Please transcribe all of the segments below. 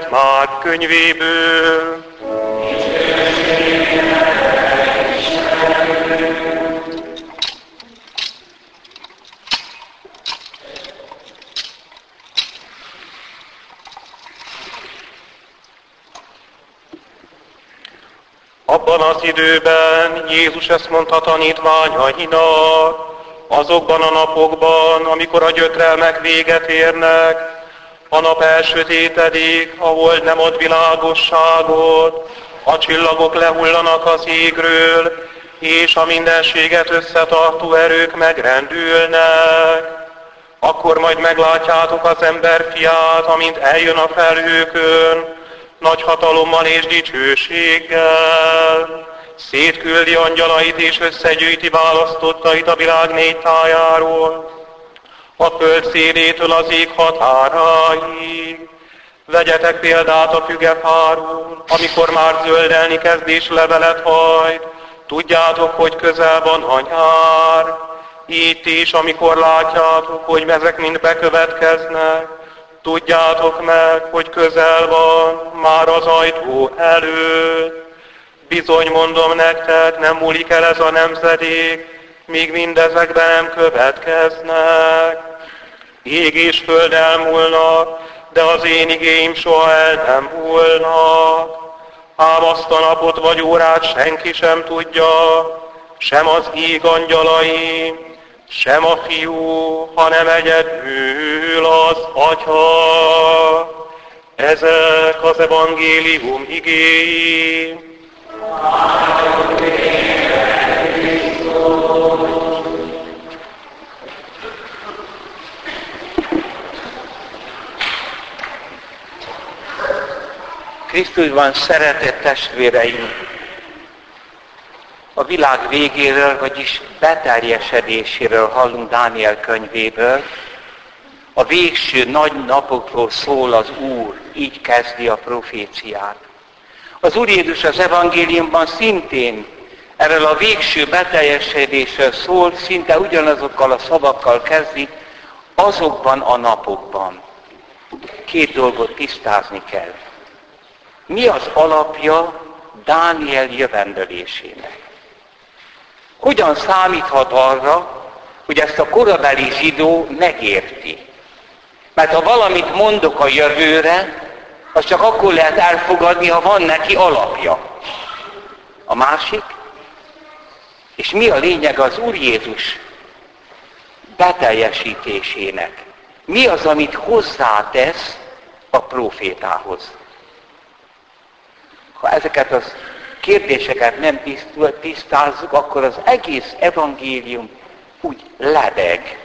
Szent Márk könyvéből. Abban az időben Jézus ezt mondta tanítványainak, azokban a napokban, amikor a gyötrelmek véget érnek, a nap elsötétedik, ahol nem ad világosságot, a csillagok lehullanak az égről, és a mindenséget összetartó erők megrendülnek. Akkor majd meglátjátok az ember fiát, amint eljön a felhőkön, nagy hatalommal és dicsőséggel. Szétküldi angyalait és összegyűjti választottait a világ négy tájáról, a föld szélétől az ég határáig. Vegyetek példát a fügefáról, amikor már zöldelni kezd és levelet hajt, tudjátok, hogy közel van a nyár. Itt is, amikor látjátok, hogy ezek mind bekövetkeznek, tudjátok meg, hogy közel van már az ajtó előtt. Bizony mondom nektek, nem múlik el ez a nemzedék, míg mindezekben nem következnek. Ég és föld elmúlnak, de az én igéim soha el nem múlnak. Ám azt a napot vagy órát senki sem tudja, sem az íg angyalaim, sem a fiú, hanem egyedül az atya. Ezek az evangélium igéim. Krisztusban szeretett testvéreim, a világ végéről, vagyis beterjesedéséről hallunk Dániel könyvéből. A végső nagy napokról szól az Úr, így kezdi a proféciát. Az Úr Jézus az evangéliumban szintén erről a végső beteljesedésről szól, szinte ugyanazokkal a szavakkal kezdi, azokban a napokban. Két dolgot tisztázni kell. Mi az alapja Dániel jövendőlésének? Hogyan számíthat arra, hogy ezt a korabeli zsidó megérti? Mert ha valamit mondok a jövőre, az csak akkor lehet elfogadni, ha van neki alapja. A másik, és mi a lényeg az Úr Jézus beteljesítésének? Mi az, amit hozzátesz a profétához? Ha ezeket az kérdéseket nem tisztázzuk, akkor az egész evangélium úgy lebeg.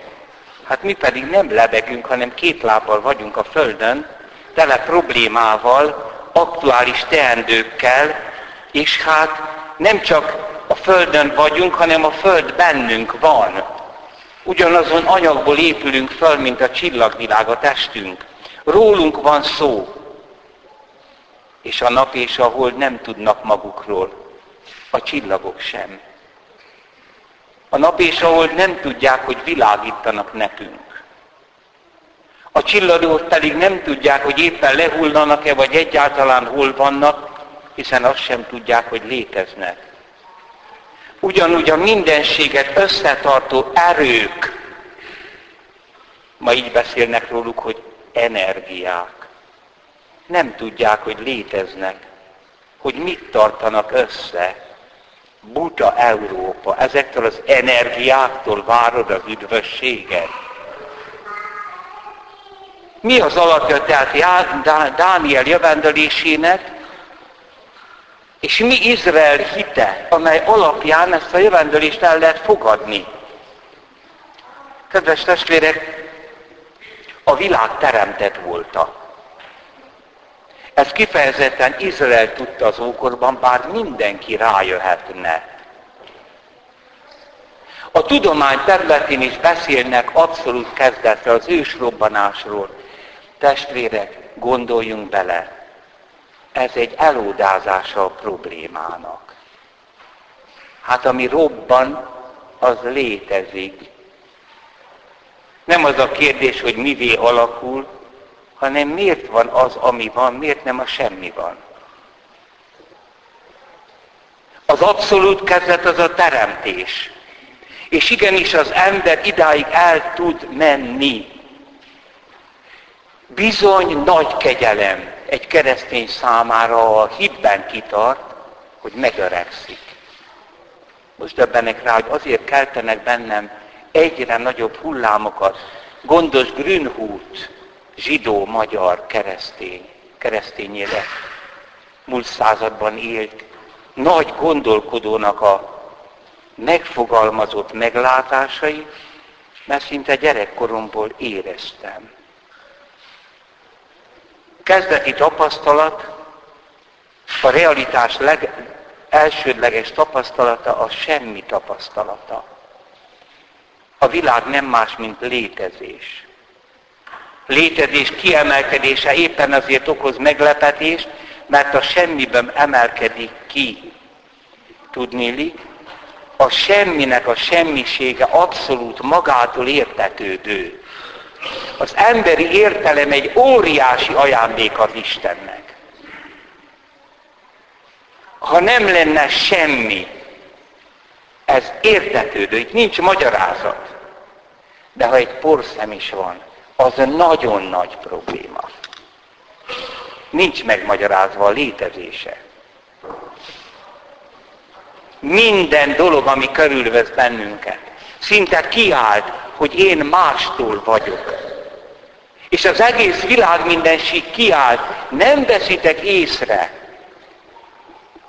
Hát mi pedig nem lebegünk, hanem két lábbal vagyunk a Földön, tele problémával, aktuális teendőkkel, és hát nem csak a Földön vagyunk, hanem a Föld bennünk van. Ugyanazon anyagból épülünk föl, mint a csillagvilág, a testünk. Rólunk van szó. És a nap és a hold nem tudnak magukról. A csillagok sem. A nap és a hold nem tudják, hogy világítanak nekünk. A csillagok pedig nem tudják, hogy éppen lehullanak-e, vagy egyáltalán hol vannak, hiszen azt sem tudják, hogy léteznek. Ugyanúgy a mindenséget összetartó erők, ma így beszélnek róluk, hogy energiák. Nem tudják, hogy léteznek, hogy mit tartanak össze. Buta Európa, ezektől az energiáktól várod az üdvösséget. Mi az alapja tehát Dániel jövendelésének, és mi Izrael hite, amely alapján ezt a jövendelést el lehet fogadni? Kedves testvérek, a világ teremtett volta. Ez kifejezetten Izrael tudta az ókorban, bár mindenki rájöhetne. A tudomány területén is beszélnek abszolút kezdetre az ősrobbanásról. Testvérek, gondoljunk bele, ez egy elódázása a problémának. Hát ami robban, az létezik. Nem az a kérdés, hogy mivé alakul, hanem miért van az, ami van, miért nem a semmi van. Az abszolút kezdet az a teremtés. És igenis az ember idáig el tud menni. Bizony nagy kegyelem egy keresztény számára a hitben kitart, hogy megöregszik. Most döbbenek rá, hogy azért keltenek bennem egyre nagyobb hullámokat. Gondos Grünhut, zsidó, magyar, keresztény, keresztényére múlt században élt, nagy gondolkodónak a megfogalmazott meglátásai, mert szinte gyerekkoromból éreztem. Kezdeti tapasztalat, a realitás leg, elsődleges tapasztalata a semmi tapasztalata. A világ nem más, mint létezés. Létezés kiemelkedése éppen azért okoz meglepetést, mert a semmiben emelkedik ki. Tudnélik, a semminek a semmisége abszolút magától értetődő. Az emberi értelem egy óriási ajándék az Istennek. Ha nem lenne semmi, ez értetődő, itt nincs magyarázat. De ha egy porszem is van, az nagyon nagy probléma. Nincs megmagyarázva a létezése. Minden dolog, ami körülvesz bennünket, szinte kiállt, hogy én mástól vagyok. És az egész világ mindenség kiállt, nem veszitek észre,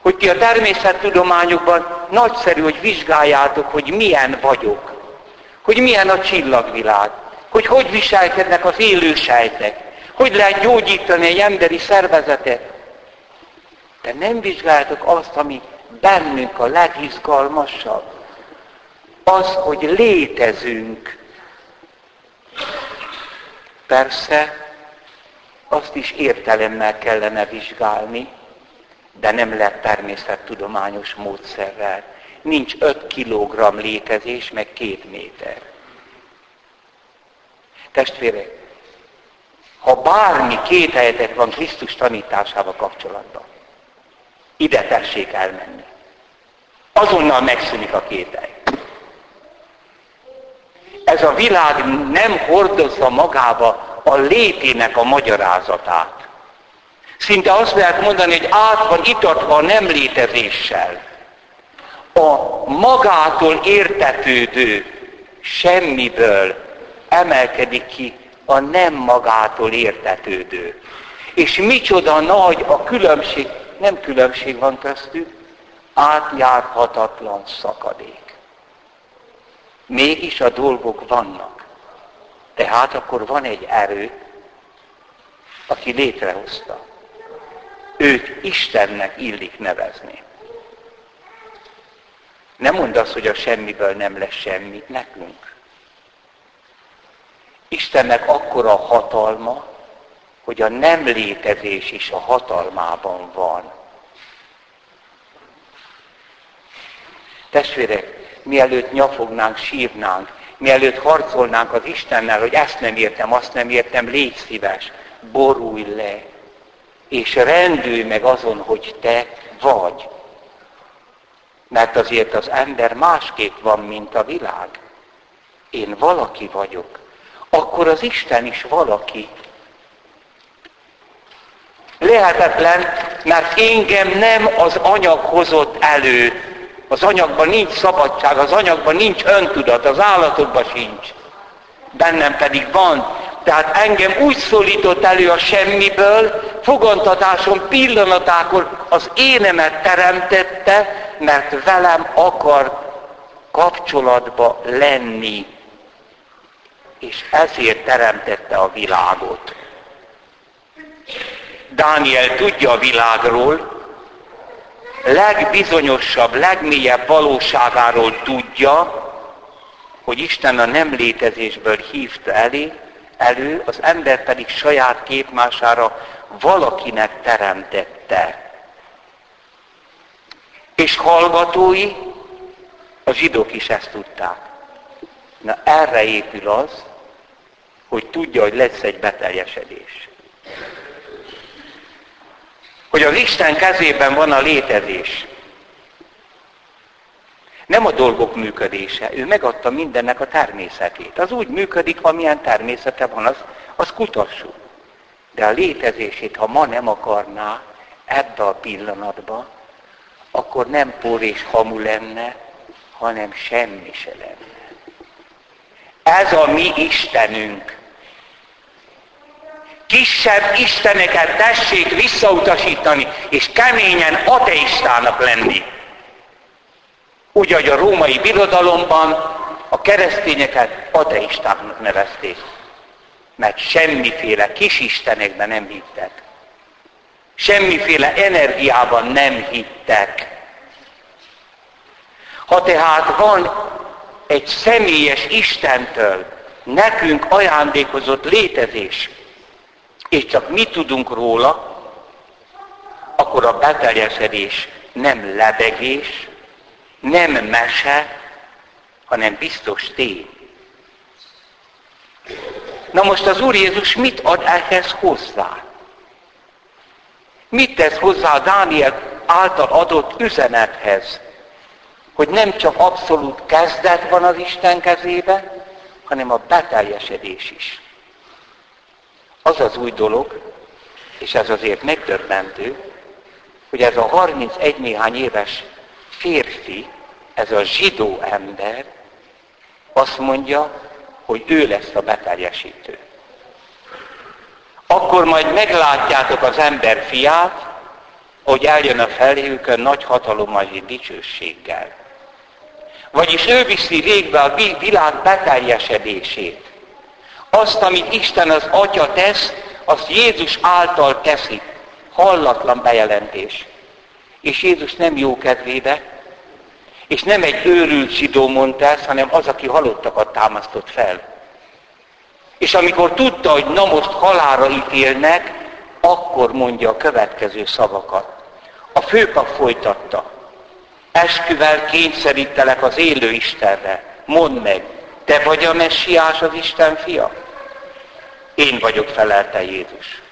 hogy ti a természettudományokban nagyszerű, hogy vizsgáljátok, hogy milyen vagyok, hogy milyen a csillagvilág, hogy hogy viselkednek az élő sejtek, hogy lehet gyógyítani egy emberi szervezetet. De nem vizsgáljátok azt, ami bennünk a legizgalmasabb. Az, hogy létezünk. Persze, azt is értelemmel kellene vizsgálni, de nem lehet természettudományos módszerrel. Nincs 5 kilogramm létezés, meg két méter. Testvérek, ha bármi két helyetek van Krisztus tanításával kapcsolatban, ide tessék elmenni. Azonnal megszűnik a kételj. Ez a világ nem hordozza magába a létének a magyarázatát. Szinte azt lehet mondani, hogy át van itatva a nem létezéssel. A magától értetődő semmiből emelkedik ki a nem magától értetődő. És micsoda nagy a különbség, nem különbség van köztük, átjárhatatlan szakadék. Mégis a dolgok vannak. Tehát akkor van egy erő, aki létrehozta. Őt Istennek illik nevezni. Nem mondd azt, hogy a semmiből nem lesz semmi nekünk. Istennek akkora hatalma, hogy a nem létezés is a hatalmában van. Testvérek, mielőtt nyafognánk, sírnánk, mielőtt harcolnánk az Istennel, hogy ezt nem értem, azt nem értem, légy szíves, borulj le, és rendülj meg azon, hogy te vagy. Mert azért az ember másképp van, mint a világ. Én valaki vagyok, akkor az Isten is valaki. Lehetetlen, mert engem nem az anyag hozott elő. Az anyagban nincs szabadság, az anyagban nincs öntudat, az állatokban sincs. Bennem pedig van. Tehát engem úgy szólított elő a semmiből, fogantatásom pillanatákor az énemet teremtette, mert velem akar kapcsolatba lenni és ezért teremtette a világot. Dániel tudja a világról, legbizonyosabb, legmélyebb valóságáról tudja, hogy Isten a nem létezésből hívta elé, elő, az ember pedig saját képmására valakinek teremtette. És hallgatói, a zsidók is ezt tudták. Na erre épül az, hogy tudja, hogy lesz egy beteljesedés. hogy az Isten kezében van a létezés. Nem a dolgok működése. Ő megadta mindennek a természetét. Az úgy működik, amilyen természete van, az, az kutassuk. De a létezését, ha ma nem akarná ebbe a pillanatba, akkor nem por és hamu lenne, hanem semmi se lenne. Ez a mi Istenünk. Kisebb isteneket tessék visszautasítani, és keményen ateistának lenni. Úgy, ahogy a római birodalomban a keresztényeket ateistáknak nevezték. Mert semmiféle kisistenekben nem hittek. Semmiféle energiában nem hittek. Ha tehát van egy személyes Istentől nekünk ajándékozott létezés, és csak mi tudunk róla, akkor a beteljesedés nem lebegés, nem mese, hanem biztos tény. Na most az Úr Jézus mit ad ehhez hozzá? Mit tesz hozzá a Dániel által adott üzenethez? Hogy nem csak abszolút kezdet van az Isten kezében, hanem a beteljesedés is. Az az új dolog, és ez azért megdöbbentő, hogy ez a 31 néhány éves férfi, ez a zsidó ember azt mondja, hogy ő lesz a beteljesítő. Akkor majd meglátjátok az ember fiát, hogy eljön a felhőkön nagy hatalommal és dicsőséggel. Vagyis ő viszi végbe a világ beteljesedését. Azt, amit Isten az Atya tesz, azt Jézus által teszi. Hallatlan bejelentés. És Jézus nem jó kedvébe, és nem egy őrült zsidó mondta ezt, hanem az, aki halottakat támasztott fel. És amikor tudta, hogy na most halára ítélnek, akkor mondja a következő szavakat. A főpap folytatta. Esküvel kényszerítelek az élő Istenre. Mondd meg, te vagy a messiás az Isten fia? Én vagyok, felelte Jézus.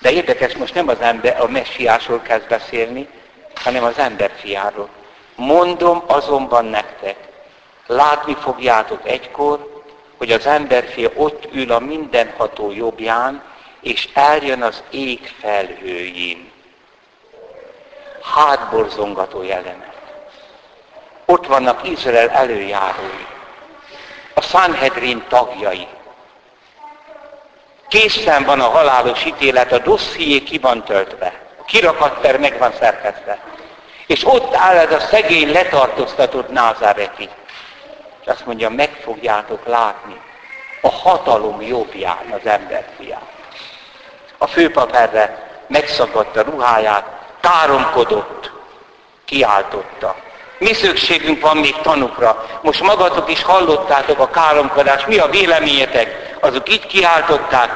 De érdekes, most nem az ember, a messiásról kezd beszélni, hanem az ember fiáról. Mondom azonban nektek, látni fogjátok egykor, hogy az emberfia ott ül a mindenható jobbján, és eljön az ég felhőjén. Hátborzongató jelenet. Ott vannak Izrael előjárói, a Sanhedrin tagjai. Készen van a halálos ítélet, a dosszié ki van töltve, a kirakatter meg van szerkesztve. És ott áll ez a szegény letartóztatott názáreti. És azt mondja, meg fogjátok látni a hatalom jobbján az emberfiát. A főpap erre megszakadt a ruháját, káromkodott, kiáltotta. Mi szükségünk van még tanukra? Most magatok is hallottátok a káromkodást, mi a véleményetek? Azok így kiáltották,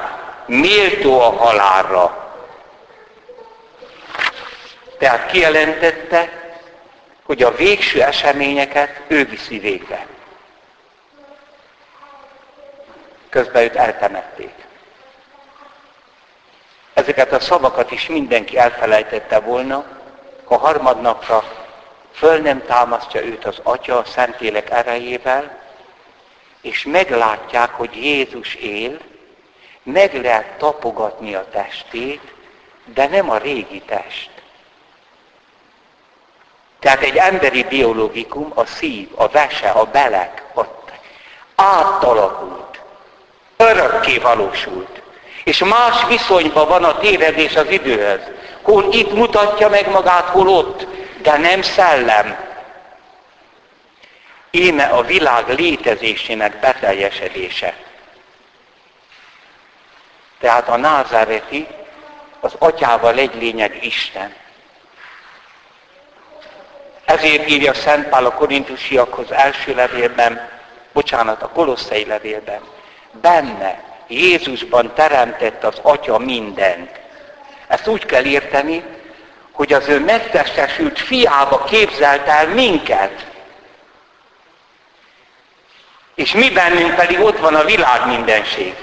méltó a halálra. Tehát kijelentette, hogy a végső eseményeket ő viszi végbe. Közben őt eltemették. Ezeket a szavakat is mindenki elfelejtette volna, ha harmadnapra föl nem támasztja őt az Atya a Szentélek erejével, és meglátják, hogy Jézus él, meg lehet tapogatni a testét, de nem a régi test. Tehát egy emberi biológikum, a szív, a vese, a belek, ott átalakult, örökké valósult. És más viszonyban van a tévedés az időhöz. Hol itt mutatja meg magát, hol ott, de nem szellem. Íme a világ létezésének beteljesedése. Tehát a názáreti az atyával egy lényeg Isten. Ezért írja Szent Pál a korintusiakhoz első levélben, bocsánat, a kolosszai levélben. Benne, Jézusban teremtett az Atya mindent. Ezt úgy kell érteni, hogy az ő megtestesült fiába képzelt el minket. És mi bennünk pedig ott van a világ mindenség.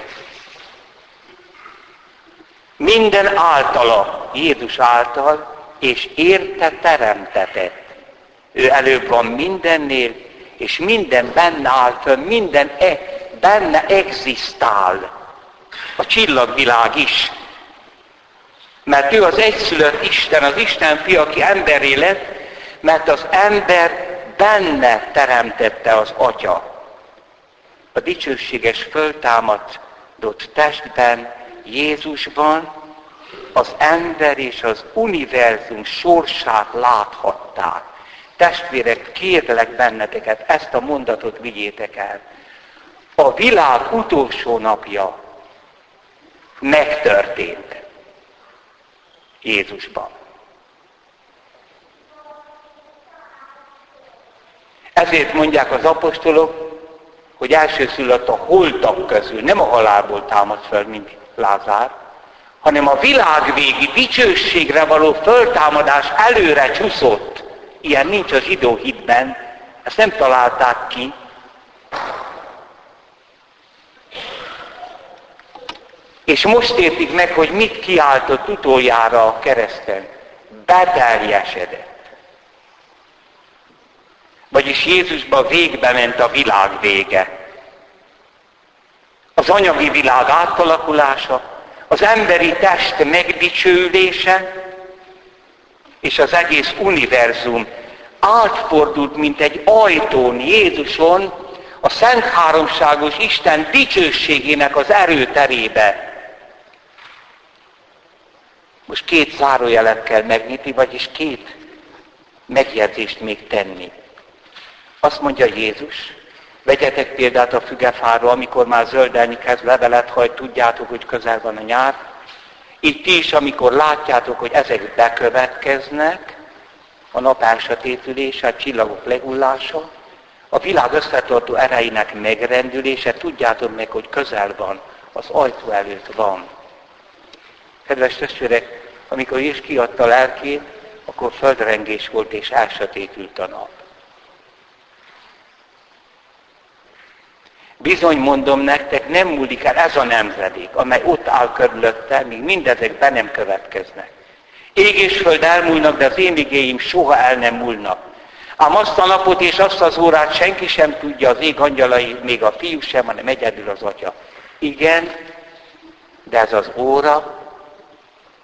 Minden általa, Jézus által, és érte teremtetett. Ő előbb van mindennél, és minden benne áll minden e, benne egzisztál. A csillagvilág is. Mert ő az egyszülött Isten, az Isten fia, aki emberé lett, mert az ember benne teremtette az Atya. A dicsőséges föltámadott testben, Jézusban az ember és az univerzum sorsát láthatták. Testvérek, kérlek benneteket, ezt a mondatot vigyétek el. A világ utolsó napja megtörtént Jézusban. Ezért mondják az apostolok, hogy elsőszülött a holtak közül, nem a halálból támad fel, mint Lázár, hanem a világvégi dicsőségre való föltámadás előre csúszott. Ilyen nincs a zsidó hitben, ezt nem találták ki. És most értik meg, hogy mit kiáltott utoljára a kereszten. Beteljesedett. Vagyis Jézusba végbe ment a világ vége. Az anyagi világ átalakulása, az emberi test megdicsőlése, és az egész univerzum átfordult, mint egy ajtón Jézuson, a Szent Háromságos Isten dicsőségének az erőterébe. Most két zárójelet kell megnyitni, vagyis két megjegyzést még tenni. Azt mondja Jézus, vegyetek példát a fügefáról, amikor már zöldelni kezd, levelet hajt, tudjátok, hogy közel van a nyár. Itt ti is, amikor látjátok, hogy ezek bekövetkeznek, a nap elsötétülése, a csillagok legullása, a világ összetartó erejének megrendülése, tudjátok meg, hogy közel van, az ajtó előtt van. Kedves testvérek, amikor is kiadta lelkét, akkor földrengés volt és elsötétült a nap. Bizony mondom nektek, nem múlik el ez a nemzedék, amely ott áll körülötte, míg mindezek be nem következnek. Ég és föld elmúlnak, de az én igéim soha el nem múlnak. Ám azt a napot és azt az órát senki sem tudja, az ég angyalai, még a fiú sem, hanem egyedül az atya. Igen, de ez az óra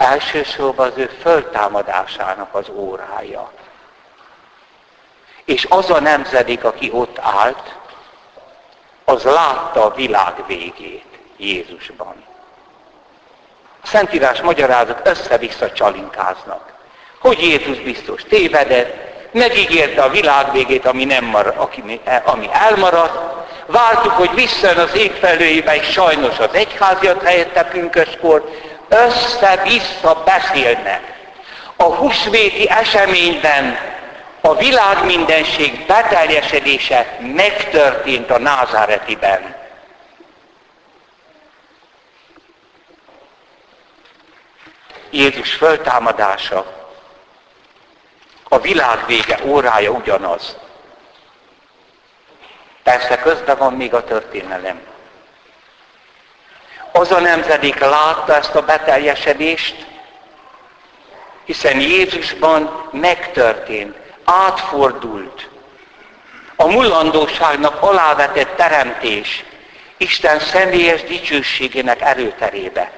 elsősorban az ő föltámadásának az órája. És az a nemzedék, aki ott állt, az látta a világ végét Jézusban. A Szentírás magyarázat össze-vissza csalinkáznak. Hogy Jézus biztos tévedett, megígérte a világ végét, ami, nem mar, ami elmaradt, vártuk, hogy visszajön az ég felőjébe, és sajnos az egyháziat helyette pünköskor, össze-vissza beszélnek. A húsvéti eseményben a világ mindenség beteljesedése megtörtént a názáretiben. Jézus föltámadása, a világ vége órája ugyanaz. Persze közben van még a történelem. Az a nemzedék látta ezt a beteljesedést, hiszen Jézusban megtörtént átfordult. A mullandóságnak alávetett teremtés Isten személyes dicsőségének erőterébe.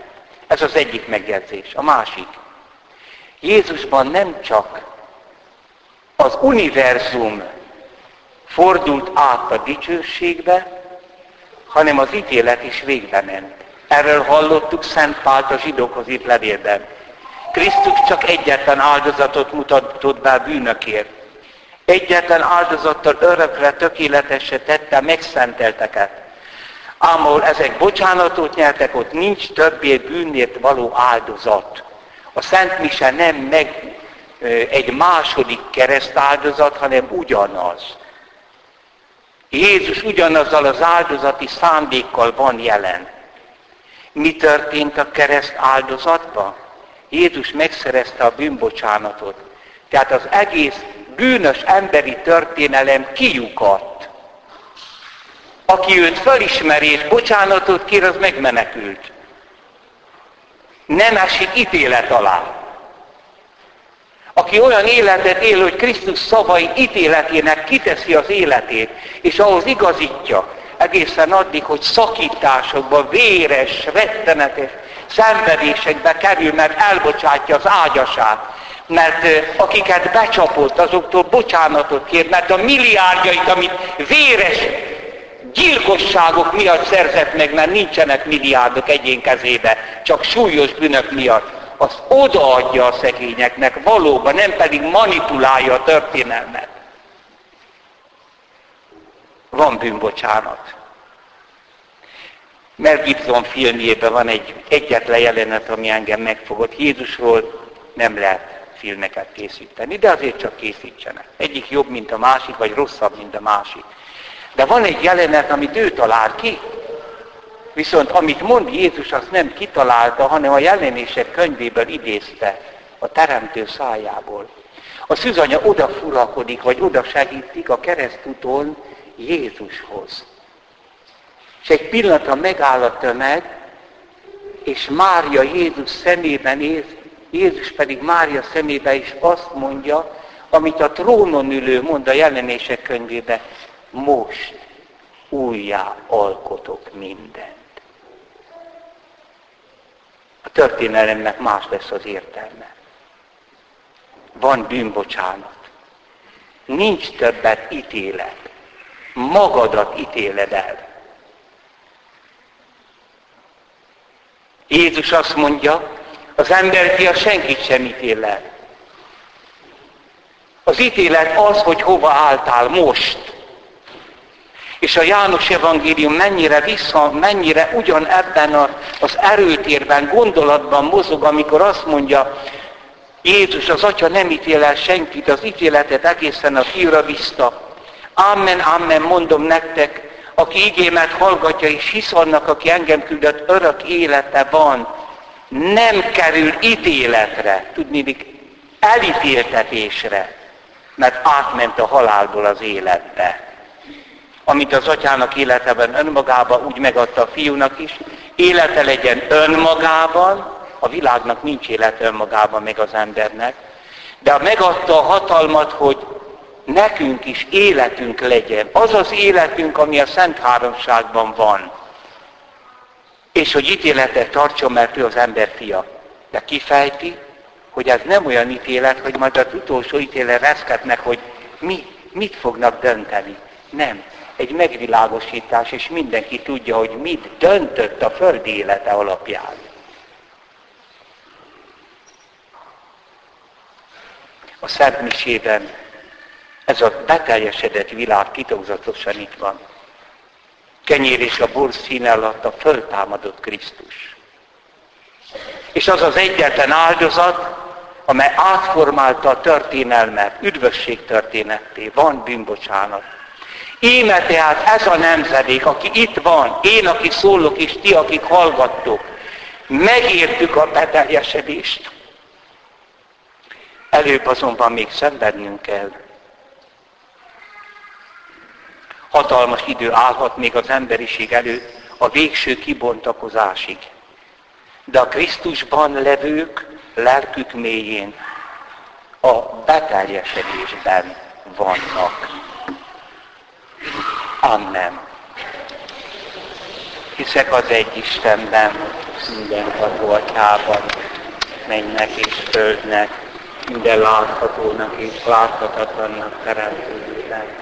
Ez az egyik megjegyzés. A másik. Jézusban nem csak az univerzum fordult át a dicsőségbe, hanem az ítélet is végbe ment. Erről hallottuk Szent Pált a zsidókhoz itt levélben. Krisztus csak egyetlen áldozatot mutatott be a bűnökért. Egyetlen áldozattal örökre tökéletesre tette megszentelteket. Ám ahol ezek bocsánatot nyertek, ott nincs többé bűnért való áldozat. A Szent Mise nem meg egy második keresztáldozat, hanem ugyanaz. Jézus ugyanazzal az áldozati szándékkal van jelen. Mi történt a kereszt áldozatban? Jézus megszerezte a bűnbocsánatot. Tehát az egész bűnös emberi történelem kiukadt. Aki őt felismeri és bocsánatot kér, az megmenekült. nem esik ítélet alá. Aki olyan életet él, hogy Krisztus szavai ítéletének kiteszi az életét, és ahhoz igazítja, egészen addig, hogy szakításokba, véres, rettenetes szenvedésekbe kerül, mert elbocsátja az ágyasát, mert akiket becsapott, azoktól bocsánatot kér, mert a milliárdjait, amit véres gyilkosságok miatt szerzett meg, mert nincsenek milliárdok egyén kezébe, csak súlyos bűnök miatt, azt odaadja a szegényeknek valóban, nem pedig manipulálja a történelmet. Van bűnbocsánat. Mel Gibson filmjében van egy egyetlen jelenet, ami engem megfogott. Jézusról nem lehet filmeket készíteni, de azért csak készítsenek. Egyik jobb, mint a másik, vagy rosszabb, mint a másik. De van egy jelenet, amit ő talál ki, viszont amit mond Jézus, azt nem kitalálta, hanem a jelenések könyvéből idézte, a teremtő szájából. A szűzanya odafurakodik, vagy oda segítik a keresztúton Jézushoz. És egy pillanatra megáll a tömeg, és Mária Jézus szemében ér, Jézus pedig Mária szemébe is azt mondja, amit a trónon ülő mond a jelenések könyvébe, most újjá alkotok mindent. A történelemnek más lesz az értelme. Van bűnbocsánat. Nincs többet ítélet. Magadat ítéled el. Jézus azt mondja, az emberfia senkit sem ítél el. Az ítélet az, hogy hova álltál most. És a János evangélium mennyire vissza, mennyire ugyan ebben az erőtérben, gondolatban mozog, amikor azt mondja, Jézus, az Atya nem ítél el senkit, az ítéletet egészen a fiúra vissza. Amen, amen, mondom nektek, aki igémet hallgatja és hisz annak, aki engem küldött, örök élete van. Nem kerül ítéletre, tudni, elítéltetésre, mert átment a halálból az életbe amit az atyának életeben önmagában úgy megadta a fiúnak is, élete legyen önmagában, a világnak nincs élete önmagában meg az embernek, de megadta a hatalmat, hogy nekünk is életünk legyen. Az az életünk, ami a Szent Háromságban van. És hogy ítéletet tartson, mert ő az ember fia. De kifejti, hogy ez nem olyan ítélet, hogy majd az utolsó ítélet reszketnek, hogy mi, mit fognak dönteni. Nem egy megvilágosítás, és mindenki tudja, hogy mit döntött a földi élete alapján. A Szent Misében ez a beteljesedett világ titokzatosan itt van. Kenyér és a bor színe alatt a föltámadott Krisztus. És az az egyetlen áldozat, amely átformálta a történelmet, üdvösség történetté, van bűnbocsánat. Íme tehát ez a nemzedék, aki itt van, én, aki szólok, és ti, akik hallgattok, megértük a beteljesedést. Előbb azonban még szenvednünk kell. Hatalmas idő állhat még az emberiség előtt a végső kibontakozásig. De a Krisztusban levők lelkük mélyén a beteljesedésben vannak. Amen. Hiszek az egy Istenben, mindenható atyában, mennek és földnek, minden láthatónak és láthatatlannak teremtőjében